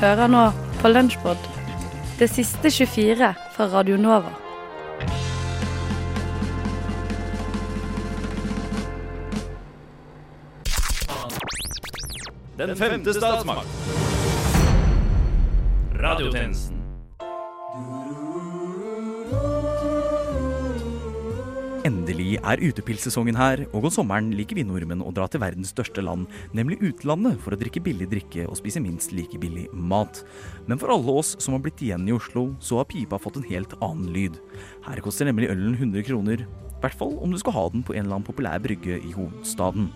Hører nå på Lunsjpod, det siste 24 fra Radio Nova. Den femte statsmakt. Radiotjenesten. Er utepilsesongen her, og om sommeren liker vi nordmenn å dra til verdens største land, nemlig utlandet, for å drikke billig drikke og spise minst like billig mat. Men for alle oss som har blitt igjen i Oslo, så har pipa fått en helt annen lyd. Her koster nemlig ølen 100 kroner, i hvert fall om du skal ha den på en eller annen populær brygge i hovedstaden.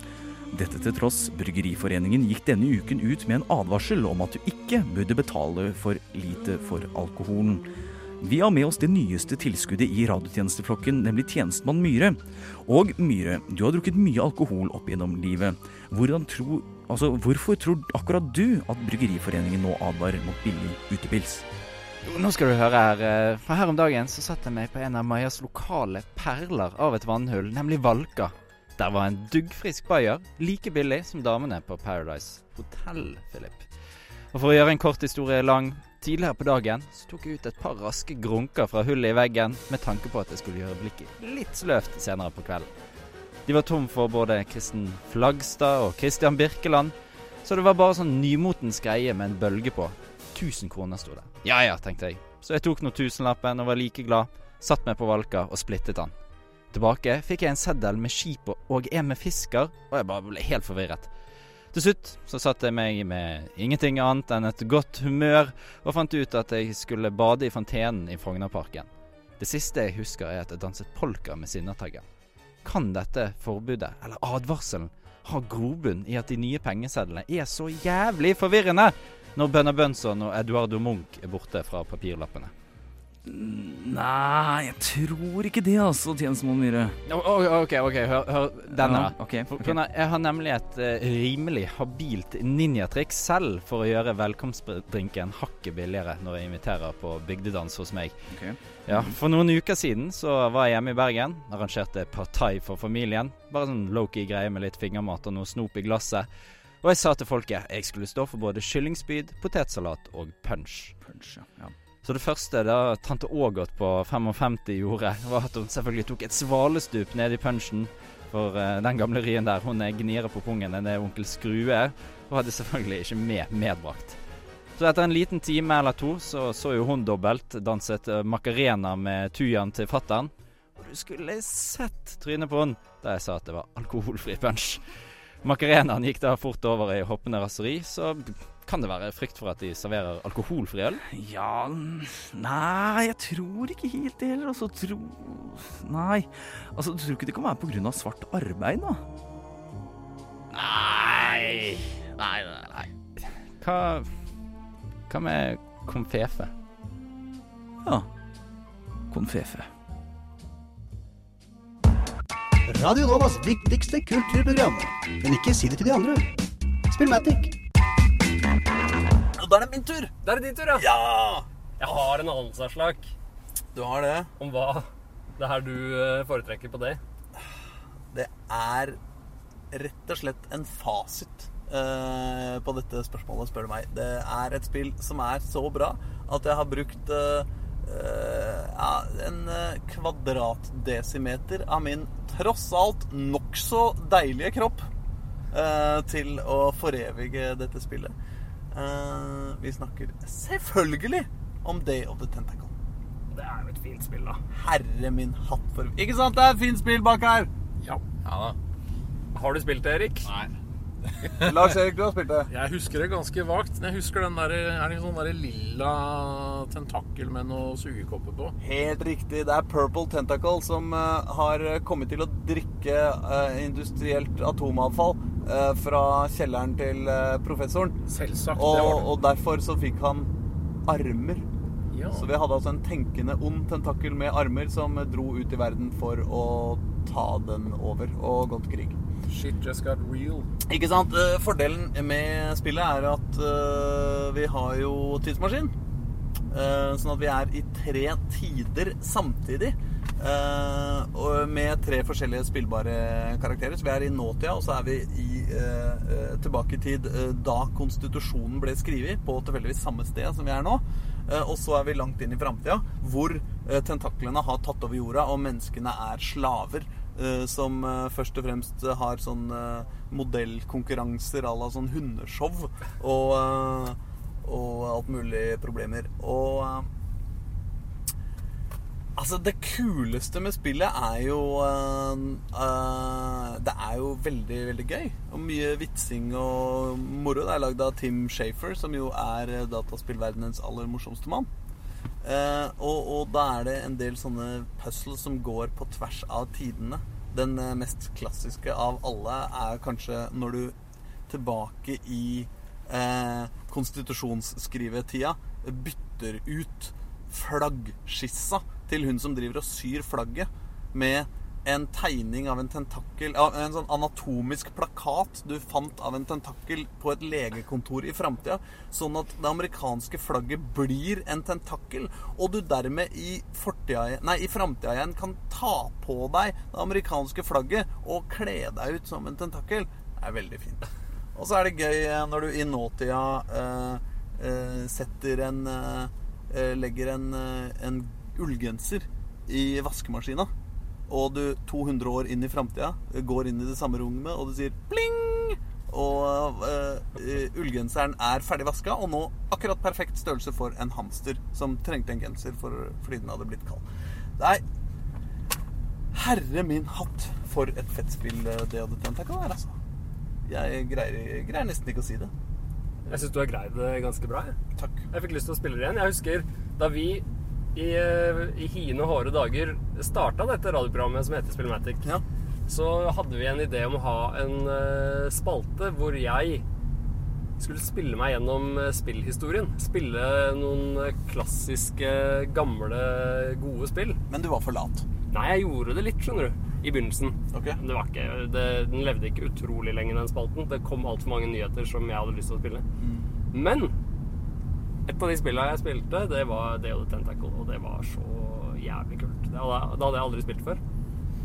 Dette til tross, Bryggeriforeningen gikk denne uken ut med en advarsel om at du ikke burde betale for lite for alkoholen. Vi har med oss det nyeste tilskuddet i radiotjenesteflokken, nemlig tjenestemann Myhre. Og Myhre, du har drukket mye alkohol opp gjennom livet. Tro, altså, hvorfor tror akkurat du at Bryggeriforeningen nå advarer mot billig utepils? Nå skal du høre her. eh, For her om dagen så satte jeg meg på en av Majas lokale perler av et vannhull, nemlig Valka. Der var en duggfrisk bayer, like billig som damene på Paradise Hotel, Philip. Og for å gjøre en kort historie lang, tidligere på dagen så tok jeg ut et par raske grunker fra hullet i veggen med tanke på at jeg skulle gjøre blikket litt sløvt senere på kvelden. De var tom for både Kristen Flagstad og Christian Birkeland, så det var bare sånn nymotens greie med en bølge på. 1000 kroner sto det. Ja ja, tenkte jeg. Så jeg tok nå tusenlappen og var like glad. Satt meg på Valka og splittet den. Tilbake fikk jeg en seddel med skip og- og en med fisker, og jeg bare ble helt forvirret. Til slutt så satte jeg meg med ingenting annet enn et godt humør, og fant ut at jeg skulle bade i fontenen i Frognerparken. Det siste jeg husker er at jeg danset polka med Sinnataggen. Kan dette forbudet, eller advarselen, ha grobunn i at de nye pengesedlene er så jævlig forvirrende når Bønna Bønson og Eduardo Munch er borte fra papirlappene? Nei, jeg tror ikke det, altså, tjenestemann Myhre. OK, ok, hør, hør denne. Ja, okay, ok, For, ok. for nei, Jeg har nemlig et uh, rimelig habilt ninjatriks selv for å gjøre velkomstdrinken hakket billigere når jeg inviterer på bygdedans hos meg. Okay. Ja, For noen uker siden så var jeg hjemme i Bergen. Arrangerte partai for familien. Bare sånn low-key greie med litt fingermat og noe snop i glasset. Og jeg sa til folket jeg skulle stå for både kyllingspyd, potetsalat og punch. Punch, ja. ja. Så det første da tante Ågot på 55 gjorde, var at hun selvfølgelig tok et svalestup ned i punchen. For uh, den gamle ryen der, hun er gniere på pungen enn det onkel Skrue. Og hadde selvfølgelig ikke med medbrakt. Så etter en liten time eller to så så jo hun dobbelt. Danset uh, macarena med tujaen til fattern. Og du skulle sett trynet på hun da jeg sa at det var alkoholfri punch. Macarenaen gikk da fort over i hoppende raseri, så kan det være frykt for at de serverer alkoholfri øl? Ja Nei, jeg tror ikke helt det heller. Altså, tro Nei. Altså, du tror ikke det kan være av svart arbeid, da? Nei. Nei, nei, nei. Hva Hva med konfefe? Ja. Konfefe. Radio Novas viktigste kulturprogram. Men ikke si det til de andre. Spill Matic. Er min tur. Da er det din tur, ja. Ja! Jeg har en anelsavslag Du har det. om hva det her du eh, foretrekker på det. Det er rett og slett en fasit eh, på dette spørsmålet, spør du meg. Det er et spill som er så bra at jeg har brukt eh, eh, ja, en eh, kvadratdesimeter av min tross alt nokså deilige kropp eh, til å forevige dette spillet. Eh, vi snakker selvfølgelig om Day of the Tentacle. Det er jo et fint spill, da. Herre min hatt for Ikke sant? Det er et fint spill bak her! Ja. Har du spilt det, Erik? Nei. Lars Erik, du har spilt det. Jeg husker det ganske vagt. Jeg husker den der, er det sånn der lilla tentakkel med noe sugekopper på? Helt riktig. Det er Purple Tentacle som eh, har kommet til å drikke eh, industrielt atomavfall eh, fra kjelleren til professoren. Selvsagt. det var Og, det. og derfor så fikk han armer. Ja. Så vi hadde altså en tenkende ond tentakkel med armer som dro ut i verden for å ta den over og gå til krig. Shit just got real. Ikke sant? Eh, Fordelen med spillet er at eh, vi har jo tidsmaskin. Eh, sånn at vi er i tre tider samtidig. med tre forskjellige spillbare karakterer. Så vi er i nåtida, og så er vi i, tilbake i tid da konstitusjonen ble skrevet, på tilfeldigvis samme sted som vi er nå. Og så er vi langt inn i framtida, hvor tentaklene har tatt over jorda, og menneskene er slaver. Eh, som eh, først og fremst har sånn eh, modellkonkurranser à la sånn hundeshow og, og alt mulig problemer. Og Altså, det kuleste med spillet er jo uh, Det er jo veldig, veldig gøy. Og mye vitsing og moro. Det er lagd av Tim Shafer, som jo er dataspillverdenens aller morsomste mann. Eh, og, og da er det en del sånne puzzles som går på tvers av tidene. Den eh, mest klassiske av alle er kanskje når du tilbake i eh, konstitusjonsskrivetida bytter ut flaggskissa til hun som driver og syr flagget, med en tegning av en tentakkel En sånn anatomisk plakat du fant av en tentakkel på et legekontor i framtida. Sånn at det amerikanske flagget blir en tentakkel, og du dermed i fortida i framtida igjen kan ta på deg det amerikanske flagget og kle deg ut som en tentakkel. Det er veldig fint. Og så er det gøy eh, når du i nåtida eh, eh, setter en eh, eh, Legger en, eh, en ullgenser i vaskemaskina, og du 200 år inn i framtida går inn i det samme rommet, og du sier pling! Og uh, ullgenseren er ferdig vaska, og nå akkurat perfekt størrelse for en hamster som trengte en genser for, fordi den hadde blitt kald. Nei, herre min hatt for et fett spill Det og det Tentacle være, altså. Jeg greier, greier nesten ikke å si det. Jeg syns du har greid det ganske bra. Jeg, Takk. jeg fikk lyst til å spille det igjen. Jeg husker da vi i, eh, i hine hårde dager starta dette radioprogrammet som heter Spillmatic, Ja. så hadde vi en idé om å ha en uh, spalte hvor jeg skulle spille meg gjennom eh, spillhistorien. Spille noen klassiske, gamle, gode spill. Men du var for lat. Nei, jeg gjorde det litt, skjønner du. I begynnelsen. Okay. Det var ikke, det, den levde ikke utrolig lenge, den spalten. Det kom altfor mange nyheter som jeg hadde lyst til å spille. Men et av de spillene jeg spilte, det var Day of the Tentacle, og det var så jævlig kult. Det hadde, jeg aldri spilt før.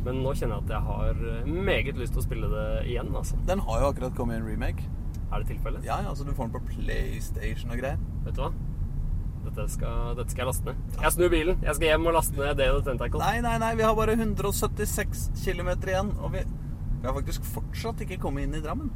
Men nå kjenner jeg at jeg har meget lyst til å spille det igjen, altså. Den har jo akkurat kommet i en remake. Er det tilfellet? Ja, ja, altså Du får den på PlayStation og greier. Vet du hva? Dette skal, dette skal jeg laste ned. Jeg snur bilen. Jeg skal hjem og laste ned Day of the Tentacle. Nei, nei, nei, vi har bare 176 km igjen. Og vi, vi har faktisk fortsatt ikke kommet inn i Drammen.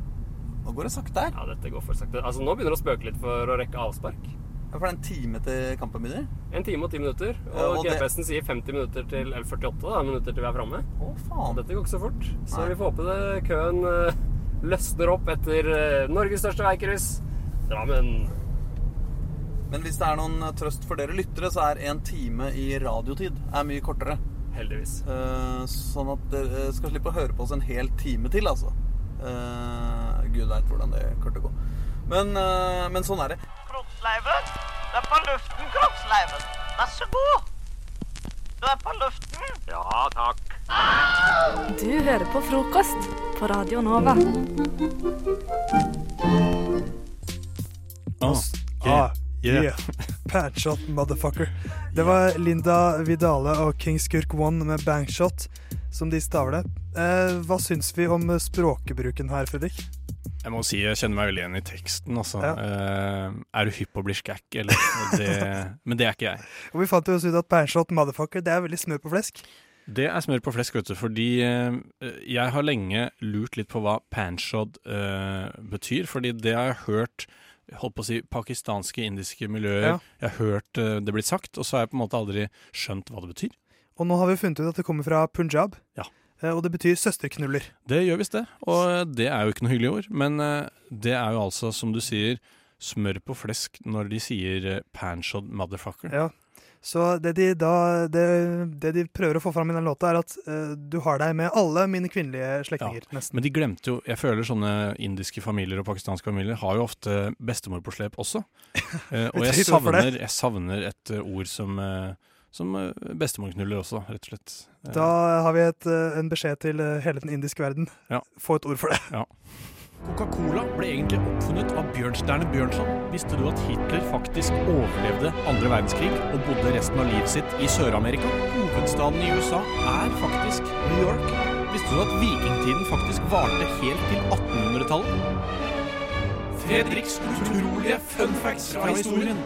Nå går det sakte her. Ja, dette går for sakte. Altså, nå begynner det å spøke litt for å rekke avspark. Ja, For det er en time til kampen begynner. En time og ti minutter. Ja, Og, og det- GPS-en sier 50 minutter til Eller 48 da, minutter til vi er framme. Å, faen. Dette går ikke så fort. Så Nei. vi får håpe det køen uh, løsner opp etter uh, Norges største veikryss, Drammen. Men hvis det er noen eh, trøst for dere lyttere, så er en time i radiotid er mye kortere. Heldigvis. Uh, sånn at dere skal slippe å høre på oss en hel time til, altså. Gud veit hvordan det kommer til å gå. Men, men sånn er det. Kroppsleiven. Du er på luften, Kroppsleiven. Vær så god. Du er på luften. Ja, takk. Du hører på frokost på Radio Nova. Ah, yeah. Padshot, motherfucker. Det var Linda Vidale og King Skurk One med Bangshot, som de staver det. Eh, hva syns vi om språkbruken her, Fredrik? Jeg må si jeg kjenner meg veldig igjen i teksten. Altså. Ja. Uh, er du hypp på å bli skækk, eller? Det, men det er ikke jeg. Og vi fant jo også ut at Bangshot, motherfucker, det er veldig smør på flesk. Det er smør på flesk, vet du, fordi eh, jeg har lenge lurt litt på hva panshod eh, betyr, fordi det har jeg hørt holdt på å si pakistanske, indiske miljøer. Ja. Jeg har hørt det blitt sagt, og så har jeg på en måte aldri skjønt hva det betyr. Og nå har vi funnet ut at det kommer fra Punjab, Ja. Eh, og det betyr søsterknuller. Det gjør visst det, og det er jo ikke noe hyggelig ord. Men eh, det er jo altså, som du sier, smør på flesk når de sier eh, panshod motherfucker. Ja. Så det de, da, det, det de prøver å få fram i den låta, er at uh, du har deg med alle mine kvinnelige slektninger, nesten. Men de glemte jo Jeg føler sånne indiske familier og pakistanske familier har jo ofte bestemor på slep også. Uh, og jeg savner, jeg savner et eh, ord som, eh, som eh, bestemorknuller også, rett og slett. Eh, Da har vi et, eh, en beskjed til hele den indiske verden. Ja. Få et ord for det. Ja. Coca-Cola ble egentlig oppfunnet av Bjørnstjerne Bjørnson. Visste du at Hitler faktisk overlevde andre verdenskrig og bodde resten av livet sitt i Sør-Amerika? Hovedstaden i USA er faktisk New York. Visste du at vikingtiden faktisk varte helt til 1800-tallet? Fredriks utrolige fun facts fra historien.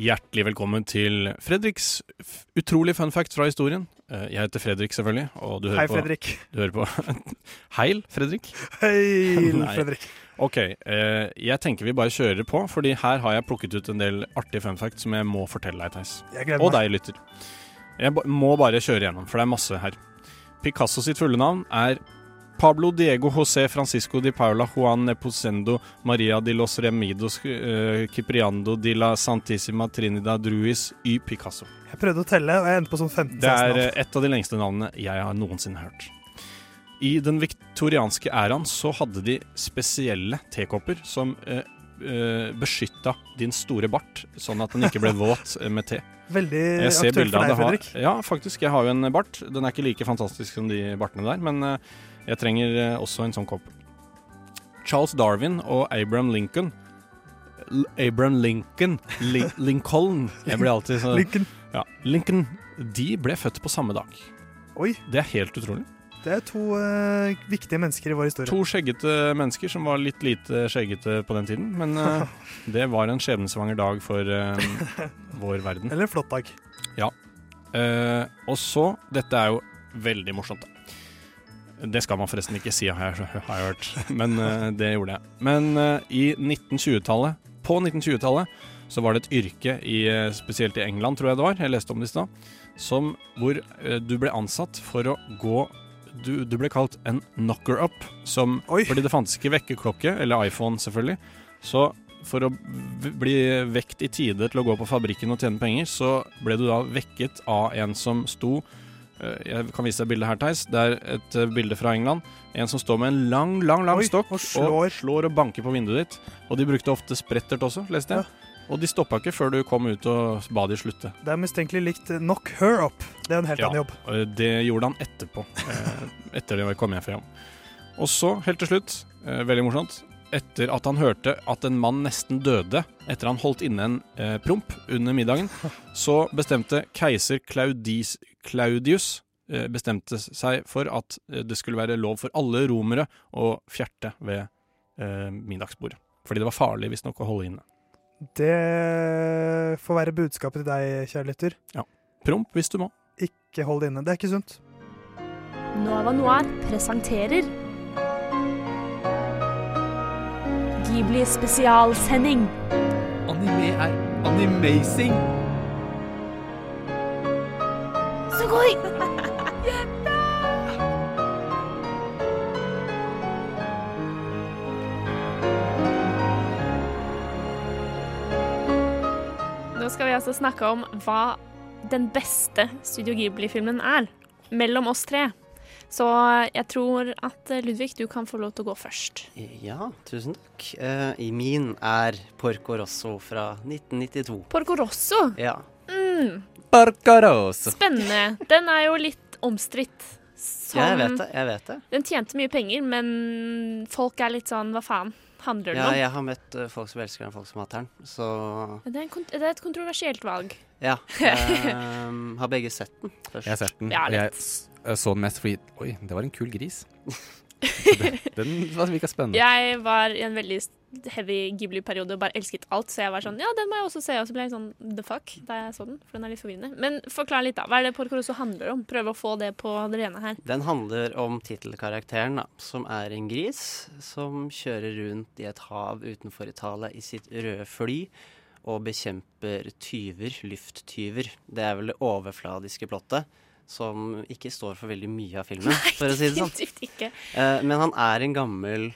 Hjertelig velkommen til Fredriks utrolig fun fact fra historien. Eh, Jeg heter Fredrik, selvfølgelig. Og du hører Hei, på, Fredrik. Du hører på Heil, Fredrik. Hei, Fredrik. Ok, eh, jeg tenker vi bare kjører på, fordi her har jeg plukket ut en del artige fun facts som jeg må fortelle deg, Theis. Og deg, lytter. Jeg må bare kjøre gjennom, for det er masse her. Picasso sitt fulle navn er Pablo Diego José Francisco de Paula Juan Neposendo Maria de los Remidos uh, Cipriando de la Santissima Trinidad Druis y Picasso. Jeg prøvde å telle, og jeg endte på sånn 15-16 Det er navn. eh, et av de lengste navnene jeg har noensinne hørt. I den viktorianske æraen så hadde de spesielle tekopper som uh, eh, beskytta din store bart, sånn at den ikke ble våt eh, med te. Veldig aktuelt for deg, Fredrik. ja, faktisk. Jeg har jo en bart. Den er ikke like fantastisk som de bartene der, men eh, jeg trenger eh, også en sånn kopp. Charles Darwin og Abraham Lincoln L Abraham Lincoln Li Lincoln Jeg blir alltid så Lincoln. Ja, Lincoln. De ble født på samme dag. Oi. Det er helt utrolig. Det er to uh, viktige mennesker i vår historie. To skjeggete mennesker som var litt lite skjeggete på den tiden, men uh, det var en skjebnesvanger dag for uh, vår verden. Eller en flott dag. Ja. Og så Dette er jo veldig morsomt, da. Det skal man forresten ikke si, har jeg, har jeg hørt, men uh, det gjorde jeg. Men uh, i 1920-tallet, på 1920-tallet, så var det et yrke, i, eh, spesielt i England, tror jeg det var, jeg leste om det i stad, som hvor uh, du ble ansatt for å gå du, du ble kalt en knocker-up, Fordi det fantes ikke vekkerklokke, eller iPhone selvfølgelig. Så for å bli vekt i tide til å gå på fabrikken og tjene penger, så ble du da vekket av en som sto Jeg kan vise deg bildet her, Theis. Det er et eh, bilde fra England. En som står med en lang, lang lang Oi, stokk og slår. slår og banker på vinduet ditt. Og de brukte ofte sprettert også, leste jeg. Og de stoppa ikke før du kom ut og ba de slutte. Det er mistenkelig likt eh, Knock Her Up. Det er en helt annen jobb. og Det gjorde han etterpå. eh, Etter det kom hjem fra jobb. Og så, helt til slutt, eh, veldig morsomt Etter at han hørte at en mann nesten døde etter han holdt inne en eh, promp under middagen, så bestemte keiser Claudis, Claudius eh, bestemte seg for at eh, det skulle være lov for alle romere å fjerte ved eh, middagsbordet. Fordi det var farlig visstnok å holde inne. Det får være budskapet til deg, kjære lytter. Ja. Promp hvis du må. Ikke hold det inne. Det er ikke sunt. Nova Noir presenterer Ghibli spesialsending. Anime er animazing. Sugoi! Nå skal vi altså snakke om hva den beste Studio Ghibli-filmen er. Mellom oss tre. Så jeg tror at eh, Ludvig, du kan få lov til å gå først. Ja, tusen takk. Uh, I min er Porco Rosso fra 1992. Porco Rosso. Ja. Mm, Porco Rosso. spennende. Den er jo litt omstridt. Ja, jeg vet det. Jeg vet det. Den tjente mye penger, men folk er litt sånn Hva faen handler den Ja, om? jeg har møtt uh, folk som elsker den, folk som hater den. Så Det, er en kont det er et kontroversielt valg. ja. Um, har begge sett den først? Jeg har sett den. Ja, jeg litt. jeg så den mest fordi Oi, det var en kul gris. Det, den var- virka spennende. Jeg var i en veldig heavy Ghibli-periode og bare elsket alt, så jeg var sånn Ja, den må jeg også se. Og så ble jeg sånn the fuck da jeg så den, for den er litt forvirrende. Men forklar litt, da. Hva er det Porco Rosso handler om? Prøve å få det på det rene her. Den handler om tittelkarakteren, da, som er en gris som kjører rundt i et hav utenfor Italia i sitt røde fly og bekjemper tyver, lufttyver. Det er vel det overfladiske plottet, som ikke står for veldig mye av filmen, for å si det sånn. Ikke. Eh, men han er en gammel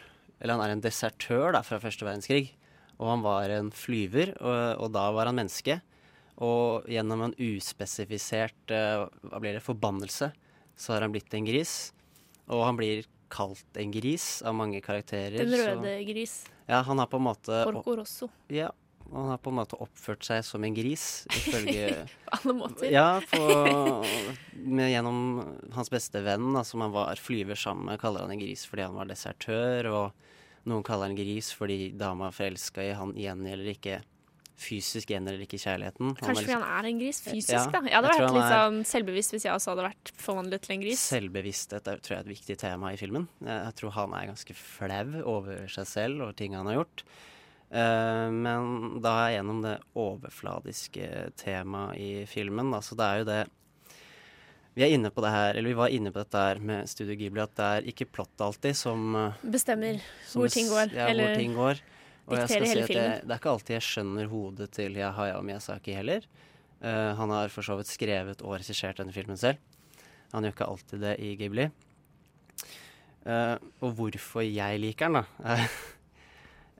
Eller han er en desertør da, fra første verdenskrig. Og han var en flyver, og, og da var han menneske. Og gjennom en uspesifisert eh, hva blir det, forbannelse, så har han blitt en gris. Og han blir kalt en gris av mange karakterer. Den så- røde gris. Ja, han har på en måte Porco Rosso. Ja, og han har på en måte oppført seg som en gris, ifølge På alle måter. Ja, på, med, gjennom hans beste venn, da, som han var flyver sammen med, kaller han en gris fordi han var desertør. Og noen kaller han gris fordi dama er forelska i han gjengjelder ikke fysisk gjelder ikke kjærligheten. Han liksom, Kanskje fordi han er en gris fysisk, Ja, da. Jeg hadde jeg vært litt sånn selvbevisst hvis jeg også hadde vært forvandlet til en gris. Selvbevissthet er, tror jeg et viktig tema i filmen. Jeg, jeg tror han er ganske flau over seg selv og ting han har gjort. Eh, men da er jeg gjennom det overfladiske temaet i filmen. Da. Så det er jo det Vi er inne på det her, eller vi var inne på dette her med Studio Ghibli, at det er ikke plott alltid som eh, Bestemmer som hvor ting går. Ja, eller hvor ting går. Og jeg skal si at jeg, det er ikke alltid jeg skjønner hodet til Hayao Miyazaki heller. Uh, han har for så vidt skrevet og regissert denne filmen selv. Han gjør ikke alltid det i Ghibli. Uh, og hvorfor jeg liker den, da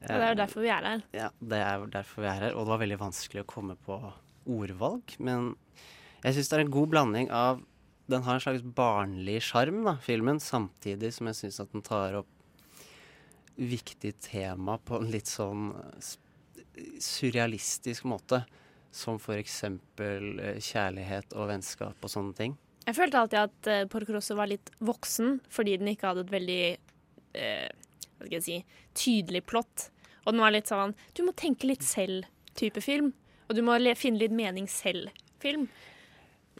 Ja, det er jo derfor vi er her. Ja, det er derfor vi er her. Og det var veldig vanskelig å komme på ordvalg. Men jeg syns det er en god blanding av Den har en slags barnlig sjarm, da, filmen, samtidig som jeg syns at den tar opp viktig tema på en litt sånn surrealistisk måte. Som for eksempel eh, kjærlighet og vennskap og sånne ting. Jeg følte alltid at uh, Porco Rosso var litt voksen fordi den ikke hadde et veldig uh, hva skal jeg si, tydelig plott. Og den var litt sånn Du må tenke litt selv-type film. Og du må le finne litt mening selv-film.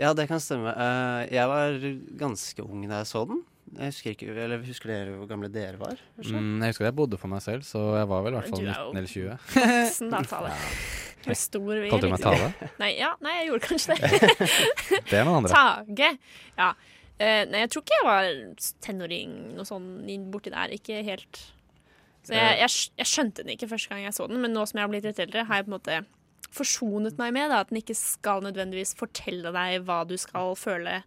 Ja, det kan stemme. Eh, jeg var ganske ung da jeg så den. Jeg husker ikke, eller Husker dere hvor gamle dere var? Mm, jeg husker jeg bodde for meg selv, så jeg var vel i hvert fall Du er jo 19 eller 20. Voksen, da, Tale. Du er stor. vi Kalte du meg Tale? Nei, ja, nei, jeg gjorde kanskje det. Det er noen andre. Tage. Ja. Uh, nei, jeg tror ikke jeg var tenåring noe sånn borti der. Ikke helt. Så jeg, jeg, jeg skjønte den ikke første gang jeg så den, men nå som jeg har blitt litt eldre, har jeg på en måte forsonet meg med da, at den ikke skal nødvendigvis fortelle deg hva du skal føle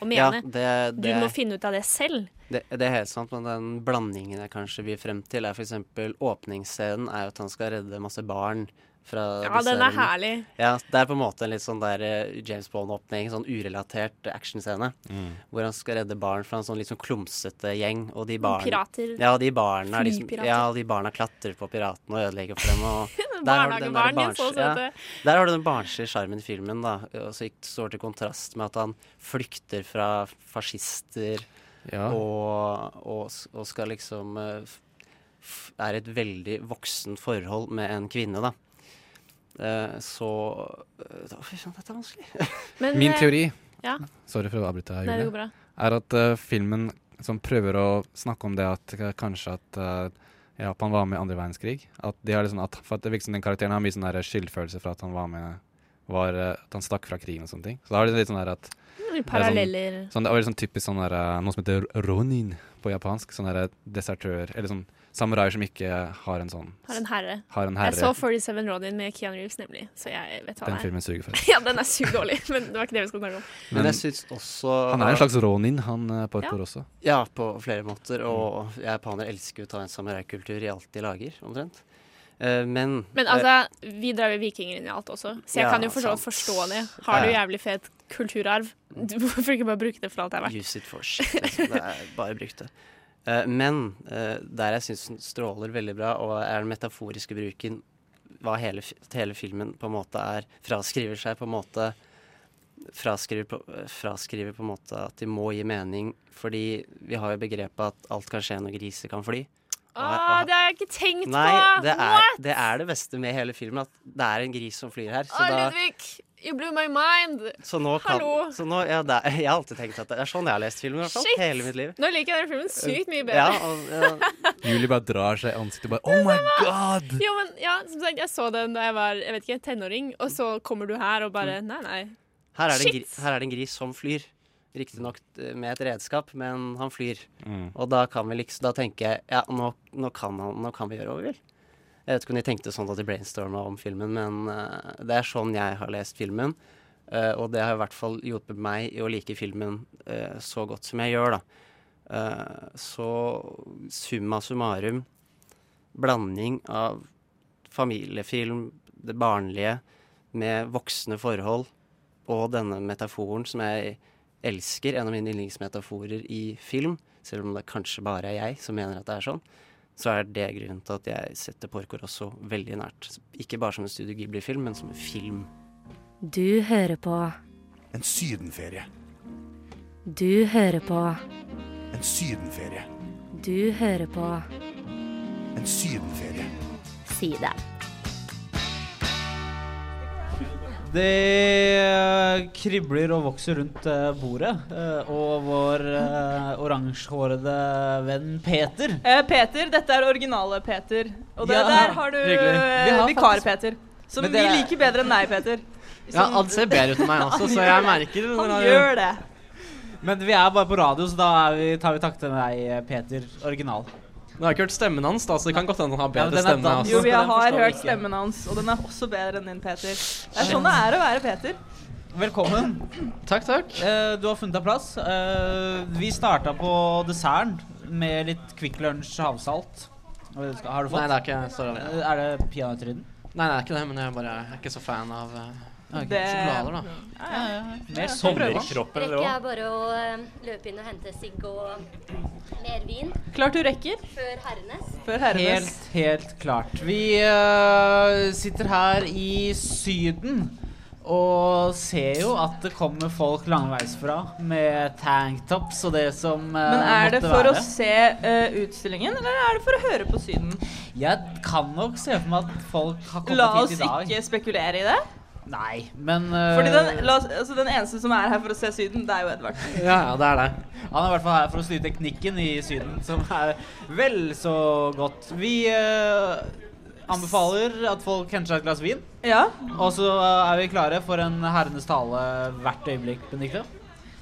og Ja, mene. det- Du må finne ut av det selv. Det, det er helt sant, men den blandingen jeg kanskje vil frem til, er f.eks. åpningsscenen er at han skal redde masse barn Ja, disse den er herlig. Ja, det er på en måte en litt sånn der eh, James Bond-åpning, sånn urelatert actionscene. Mm. Hvor han skal redde barn fra en sånn litt sånn klumsete gjeng. Og de barn, Pirater. Ja, de barna liksom, ja, de barna klatrer på piratene og ødelegger for dem. Og der har du den der er så barns- ja, der har du den barnslige sjarmen i filmen, da. Og så står til kontrast med at han flykter fra fascister Ja. og, og, og skal liksom eh, Er i et veldig voksent forhold med en kvinne, da. Eh, så eh, da- Fy søren, dette er vanskelig. Men, Min eh, teori, ja. sorry for å avbryte, Julie, Nei, er at uh, filmen som prøver å snakke om det at eh, kanskje at uh, Japan var med i andre verdenskrig. At de har liksom, at, for at det virker som den karakteren har mye sånn skyldfølelse for at han var med var, eh, At han stakk fra krigen og sånne ting. Så da har de litt sånn der at det er paralleller. Sånn, sånn, det er sånn typisk sånn der, eh, noe som heter ronin på japansk. Sånn der desertør Eller sånn samuraier som ikke har en sånn Har en herre. Har en Jeg så 47 Ronin med Keanu Reeves, nemlig. Så jeg vet hva Den det er. filmen suger for ja, den er sugdårlig, dårlig, men det var ikke det vi skulle snakke om. Men jeg syns også Han er en slags ronin, han på et Ja. også. Ja, på flere måter. Og japanere elsker jo å ta en samuraikultur i alt de lager, omtrent. Eh, men Men altså, vi drar jo vikinger inn i alt også, så jeg Ja, kan jo for så vidt sant. forstå det. Har du jævlig fet kulturarv, du hvorfor ikke bare bruke det for alt det er verdt? Use it for shit. Liksom. Det er bare bruk det. Eh, men eh, der jeg syns den stråler veldig bra, og er den metaforiske bruken hva hele, hele filmen på en måte er Fraskriver seg på en måte fraskriver på, eh, fraskriver på en måte at de må gi mening, fordi vi har jo begrepet at alt kan skje når griser kan fly. Åh, det har jeg ikke tenkt Nei, på! det er, What? det er det beste med hele filmen, at det er en gris som flyr her. Så Åh, da, Ludvig, you blew my mind! så nå kan, Hallo! så nå, ja, det er, jeg har alltid tenkt at det er sånn jeg har lest filmen, Shit. Sånn, Hele mitt liv. Nå liker jeg den filmen sykt mye bedre. Ja, og, ja. Julie bare drar seg i ansiktet og bare Oh my god! Jo, men ja, som sagt, jeg så den da jeg var jeg vet ikke, tenåring, og så kommer du her og bare Nei, nei. Her er, det en gris, her er det en gris som flyr. Riktignok eh, med et redskap, men han flyr. Mm. Og da kan vi liksom, da tenker jeg ja, nå, nå, kan han, nå kan vi gjøre hva vi vil. Jeg vet ikke om de tenkte sånn at de brainstorma om filmen, men uh, det er sånn jeg har lest filmen. Uh, og det har i hvert fall hjulpet meg i å like filmen uh, så godt som jeg gjør, da. Så summa summarum, blanding av familiefilm, det barnlige, med voksne forhold, og denne metaforen som jeg elsker, en av mine yndlingsmetaforer i film, selv om det kanskje bare er jeg som mener at det er sånn, så er det grunnen til at jeg setter Porco Rosso veldig nært. Ikke bare som en Studio Ghibli-film, men som en film. Du hører på En sydenferie. Du hører på En sydenferie. Du hører på En sydenferie. Si det. Det kribler og vokser rundt eh, bordet, eh, og vår oransjehårede venn Peter Eh, Peter, dette er originale Peter. Og det, Ja, der har du hyggelig. eh, Vi har vikar-Peter. Som vi er- liker bedre enn deg, Peter. Ja, han ser bedre ut enn meg også, så jeg merker det. Han gjør det. Men vi er bare på radio, så da er vi, tar vi takk til deg, eh, Peter. Original. Nå har jeg ikke hørt stemmen hans, da, så det kan godt hende han har bedre ja, den stemme. altså. Jo, vi har hørt ikke. stemmen hans, og den er også bedre enn din, Peter. Det er sånn det er å være Peter. Velkommen. Takk, takk. Uh, du har funnet deg plass. Uh, vi starta på desserten med litt Kvikk Lunsj havsalt. Har du fått? Nei, det er ikke så Uh, Er det peanøttrydden? Nei, det er ikke det, men jeg bare jeg er ikke så fan av uh, Ok. sjokolader, da. Mer sommerkroppen, Rekker jeg bare å eh, løpe inn og hente sigg og mer vin? Klart du rekker. Før herrenes. Før herrenes. Helt, helt klart. Vi uh, sitter her i Syden og ser jo at det kommer folk langveisfra med tanktops og det som eh, Men er det for være. å se uh, utstillingen, eller er det for å høre på Syden? Jeg kan nok se for meg at folk har kommet hit i dag. La oss ikke spekulere i det. Nei, men uh, Fordi den, la oss, altså, den eneste som er her for å se Syden, det er jo Edvard. Ja, ja, det er det. Han er i hvert fall her for å styre teknikken i Syden, som er vel så godt. Vi uh, anbefaler at folk henter seg et glass vin. Ja. Og så eh, er vi klare for en herrenes tale hvert øyeblikk, Benedicte.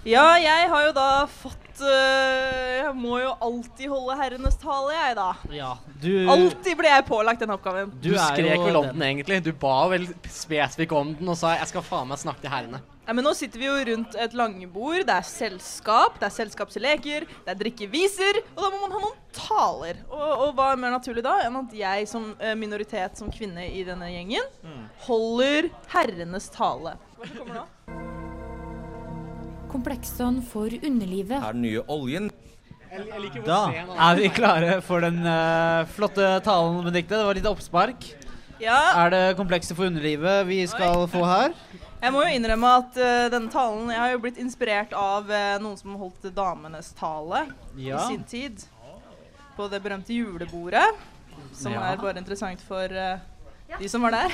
Ja, jeg har jo da fått øh, Jeg må jo alltid holde herrenes tale, jeg, da. Ja, du Alltid blir jeg pålagt den oppgaven. Du, skrek vel om den egentlig. Du ba vel spesifikt om den og sa 'jeg skal faen meg snakke til herrene'. Ja, men nå sitter vi jo rundt et langbord. Det er selskap, det er selskapsleker, det er drikkeviser, og da må man ha noen taler. Og, og hva er mer naturlig da enn at jeg som eh, minoritet, som kvinne i denne gjengen, holder herrenes tale. Hva er kommer nå? Komplekson for underlivet. Er den nye oljen. Da er vi klare for den uh, flotte talen, Benedicte. Det var litt oppspark. Ja. Er det komplekset for underlivet vi skal få her? Jeg må jo innrømme at uh, denne talen Jeg har jo blitt inspirert av uh, noen som holdt damenes tale Ja. i sin tid. På det berømte julebordet. Som Ja. er bare interessant for de som var der.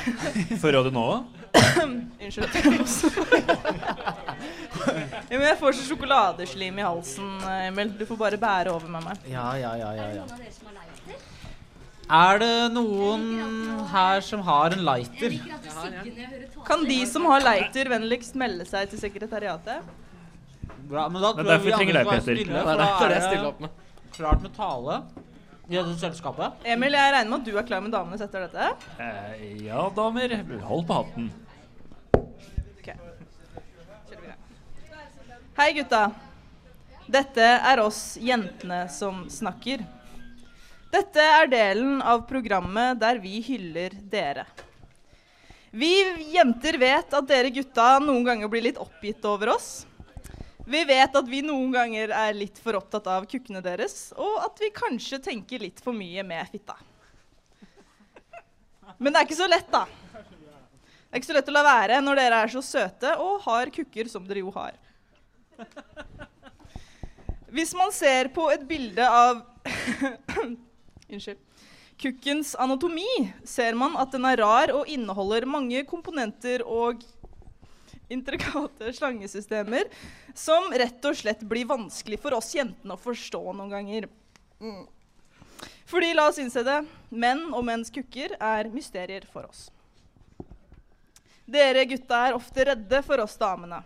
For Radio Nova? Unnskyld jeg ja, men Jeg får så sjokoladeslim i halsen, eh, Emil. Du får bare bære over med meg. Ja, ja, ja, ja, ja. Er det noen her som har en lighter? Kan de som har lighter, vennligst melde seg til sekretariatet? Bra, men da tror jeg derfor vi trenger andre deg, skal være stille, for da er det er. Klart med tale i dette selskapet. Emil, jeg regner med at du er klar med damenes etter dette? Eh, ja, damer. Hold på hatten. Hei, gutta. Dette er oss jentene som snakker. Dette er delen av programmet der vi hyller dere. Vi jenter vet at dere gutta noen ganger blir litt oppgitt over oss. Vi vet at vi noen ganger er litt for opptatt av kukkene deres, og at vi kanskje tenker litt for mye med fitta. Men det er ikke så lett, da. Det er ikke så lett å la være når dere er så søte og har kukker som dere jo har. Hvis man ser på et bilde av Unnskyld. Kukkens anatomi, ser man at den er rar og inneholder mange komponenter og intrikate slangesystemer som rett og slett blir vanskelig for oss jentene å forstå noen ganger. Mm. Fordi, la oss innse det, menn og menns kukker er mysterier for oss. Dere gutta er ofte redde for oss damene.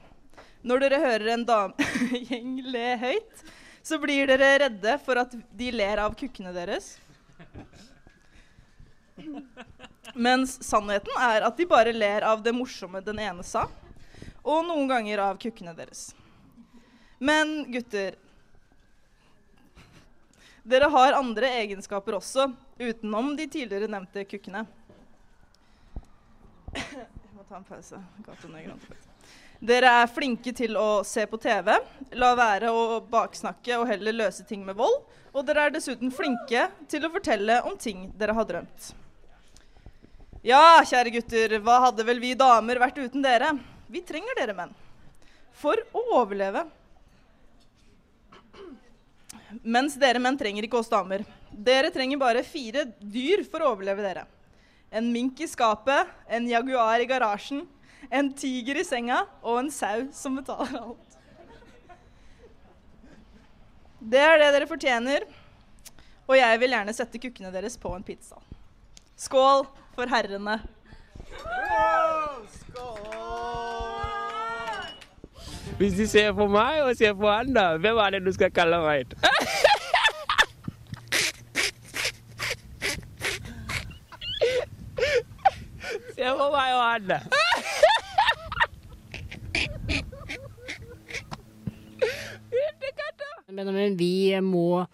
Når dere hører en damegjeng le høyt, så blir dere redde for at de ler av kukkene deres. Mens sannheten er at de bare ler av det morsomme den ene sa, og noen ganger av kukkene deres. Men gutter Dere har andre egenskaper også, utenom de tidligere nevnte kukkene. Jeg må ta en pause. Gato Negro. Dere er flinke til å se på TV, la være å baksnakke og heller løse ting med vold. Og dere er dessuten flinke til å fortelle om ting dere har drømt. Ja, kjære gutter, hva hadde vel vi damer vært uten dere? Vi trenger dere menn. For å overleve. Mens dere menn trenger ikke oss damer. Dere trenger bare fire dyr for å overleve dere. En mink i skapet, en jaguar i garasjen, en tiger i senga og en sau som betaler alt. Det er det dere fortjener, og jeg vil gjerne sette kukkene deres på en pizza. Skål for herrene. Hvis de ser på meg og ser på han, da, hvem er det du skal kalle meg? Se på meg og han, da. Benjamin, vi må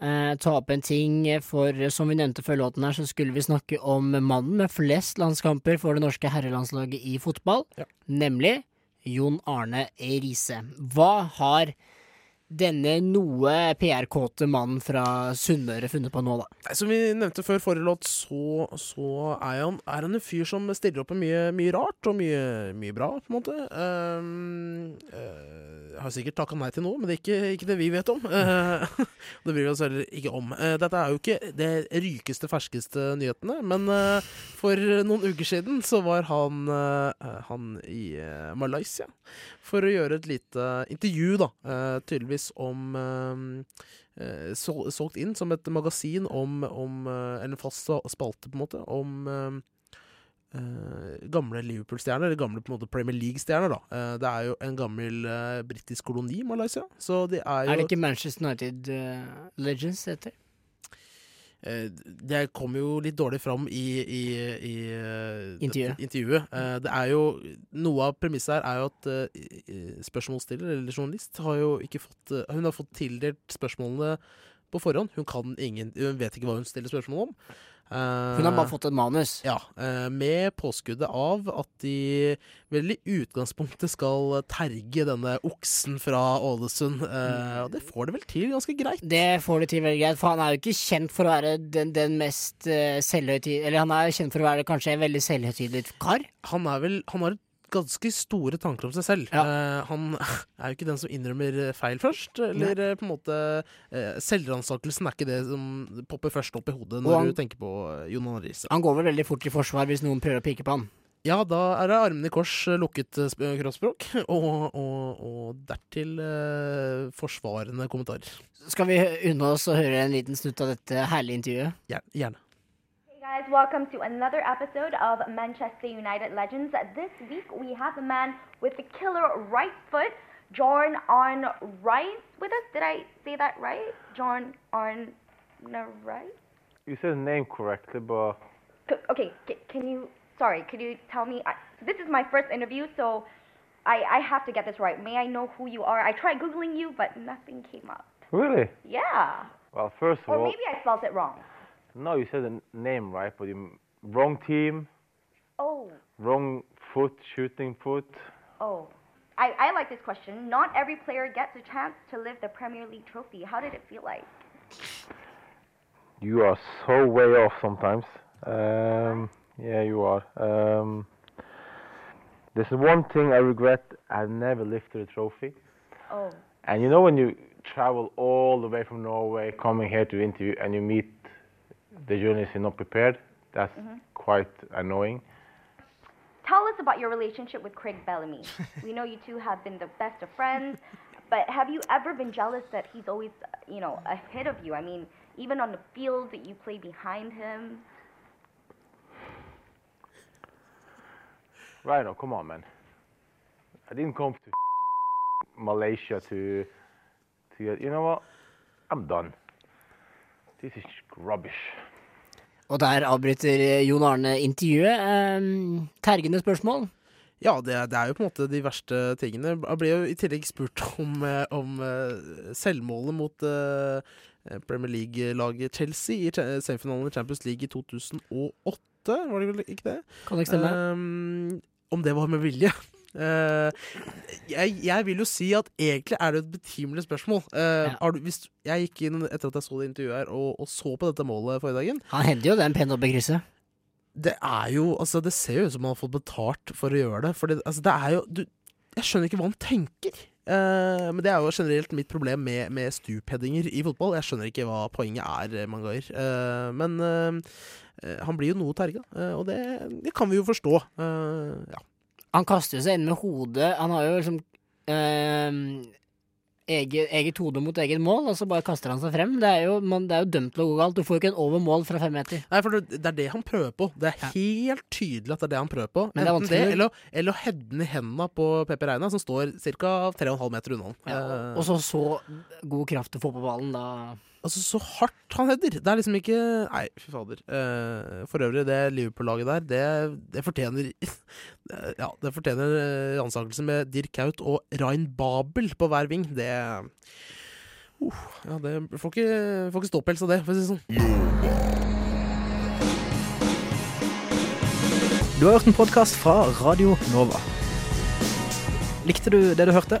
eh, ta opp en ting, for som vi nevnte før låten her, så skulle vi snakke om mannen med flest landskamper for det norske herrelandslaget i fotball, nemlig Jon Arne Riise. Hva har denne noe PR-kåte mannen fra Sunnmøre funnet på nå, da? Som vi nevnte før forrige låt, så, så er, han, er han en fyr som stiller opp med mye, mye rart og mye, mye bra, på en måte. Um, uh, har sikkert takka nei til noe, men det er ikke, ikke det vi vet om. Uh, det bryr vi oss heller ikke om. Uh, dette er jo ikke det rykeste, ferskeste nyhetene, men for noen uker siden så var han, han i Malaysia for å gjøre et lite intervju, da, eh, tydeligvis om eh, eh, Solgt inn som et magasin om, om eh, en fast spalte, på en måte, om eh, eh, gamle Liverpool-stjerner, eller gamle på en måte Premier League-stjerner. da. Det er jo en gammel uh, britisk koloni, Malaysia. Så det er jo Er det ikke Manchester United uh, Legends det heter? Eh, Det kom jo litt dårlig fram i, i, i eh, Intervjuet. intervjuet. Eh, Det er jo Noe av premisset her er jo at spørsmålsstiller, eller journalist, har jo ikke fått Hun har fått tildelt spørsmålene på forhånd. Hun kan ingen Hun vet ikke hva hun stiller spørsmål om. Hun har bare fått et manus. Ja, eh, med påskuddet av at de vel i utgangspunktet skal terge denne oksen fra Ålesund. eh, Og det får de vel til ganske greit. Det får de til veldig greit, for han er jo ikke kjent for å være den, den mest selvhøytidelige Eller han er kjent for å være kanskje en veldig selvhøytidelig kar. Han er vel Han har ganske store tanker om seg selv. Eh, han er jo ikke den som innrømmer eh, feil først. Eller Nei. på en måte uh, Selvransakelsen er ikke det som popper først opp i hodet når han- du tenker på eh, Jon Arne Riise. Han går vel veldig fort i forsvar hvis noen prøver å pike på han. Ja, da er det armene i kors, eh, lukket eh, kroppsspråk, og, og, og dertil eh, forsvarende kommentarer. Skal vi unne oss å høre en liten snutt av dette herlige intervjuet? Gjerne. Guys, welcome to another episode of Manchester United Legends. This week we have the man with the killer right foot, Jorn Arn Rice, with us. Did I say that right? Jorn Arn Rice? You said the name correctly, but Okay, can you? Sorry, could you tell me? I, this is my first interview, so I, I have to get this right. May I know who you are? I tried googling you, but nothing came up. really? Yeah, Well, first of or all, maybe I spelled it wrong. No, you said the name right, but you wrong team, Oh, wrong foot, shooting foot. oh. I, I like this question. Not every player gets a chance to lift the Premier League trophy. How did it feel like? You are so way off sometimes. Um, yeah, you are. Um, there's one thing I regret. I've never lifted a trophy. Oh. And you know when you travel all the way from Norway, coming here to interview, and you meet the journalists you're not prepared, that's Mhm. quite annoying. Tell us about your relationship with Craig Bellamy. we know you two have been the best of friends, but have you ever been jealous that he's always, you know, ahead of you? I mean, even on the field, that you play behind him. Right now, come on, man. I didn't come to Malaysia to to. You know what? I'm done. This is rubbish. Og der avbryter Jon Arne intervjuet. Um, tergende spørsmål. Ja, det, er- det er jo på en måte de verste tingene. Jeg ble jo i tillegg spurt om, eh, om eh, selvmålet mot uh, Premier League-laget Chelsea i semifinalen i Champions League i 2008, var det vel ikke det? Kan det ikke stemme. Um, om det var med vilje. Eh, jeg, jeg vil jo si at egentlig er det et betimelig spørsmål. Eh, har du, hvis, jeg gikk inn etter at jeg så det intervjuet her, og, og så på dette målet forrige dagen. Han henter jo den pent opp i krysset. Det er jo Altså, det ser jo ut som han har fått betalt for å gjøre det. For det, altså, det er jo du, Jeg skjønner ikke hva han tenker. Uh, men det er jo generelt mitt problem med, med stupheadinger i fotball. Jeg skjønner ikke hva poenget er mange ganger. Uh, men uh, han blir jo noe terga, og det, det kan vi jo forstå. Ja. Han kaster seg inn med hodet. Han har jo liksom eh, eget, eget hode mot eget mål, og så bare kaster han seg frem. Det er jo, man, det er jo dømt til å gå galt. Du får jo ikke en over mål fra fem meter. Nei, for det, det er det han prøver på. Det er helt tydelig at det er det han prøver på. Men Enten det, det eller, eller å heade den i hendene på Pepe Reina, som står ca. 3,5 meter unna han. Ja, Og så så god kraft å få på ballen, da. Altså, så hardt han header. Det er liksom ikke Nei, fy fader. Uh, for øvrig, det Liverpool-laget der, det, det fortjener Ja, det fortjener ransakelse med Dirk Haut og Rain Babel på hver ving. Det uh, Ja, det får ikke, får ikke ståpels av det, for å si det sånn. Du har hørt en podkast fra Radio Nova. Likte du det du hørte?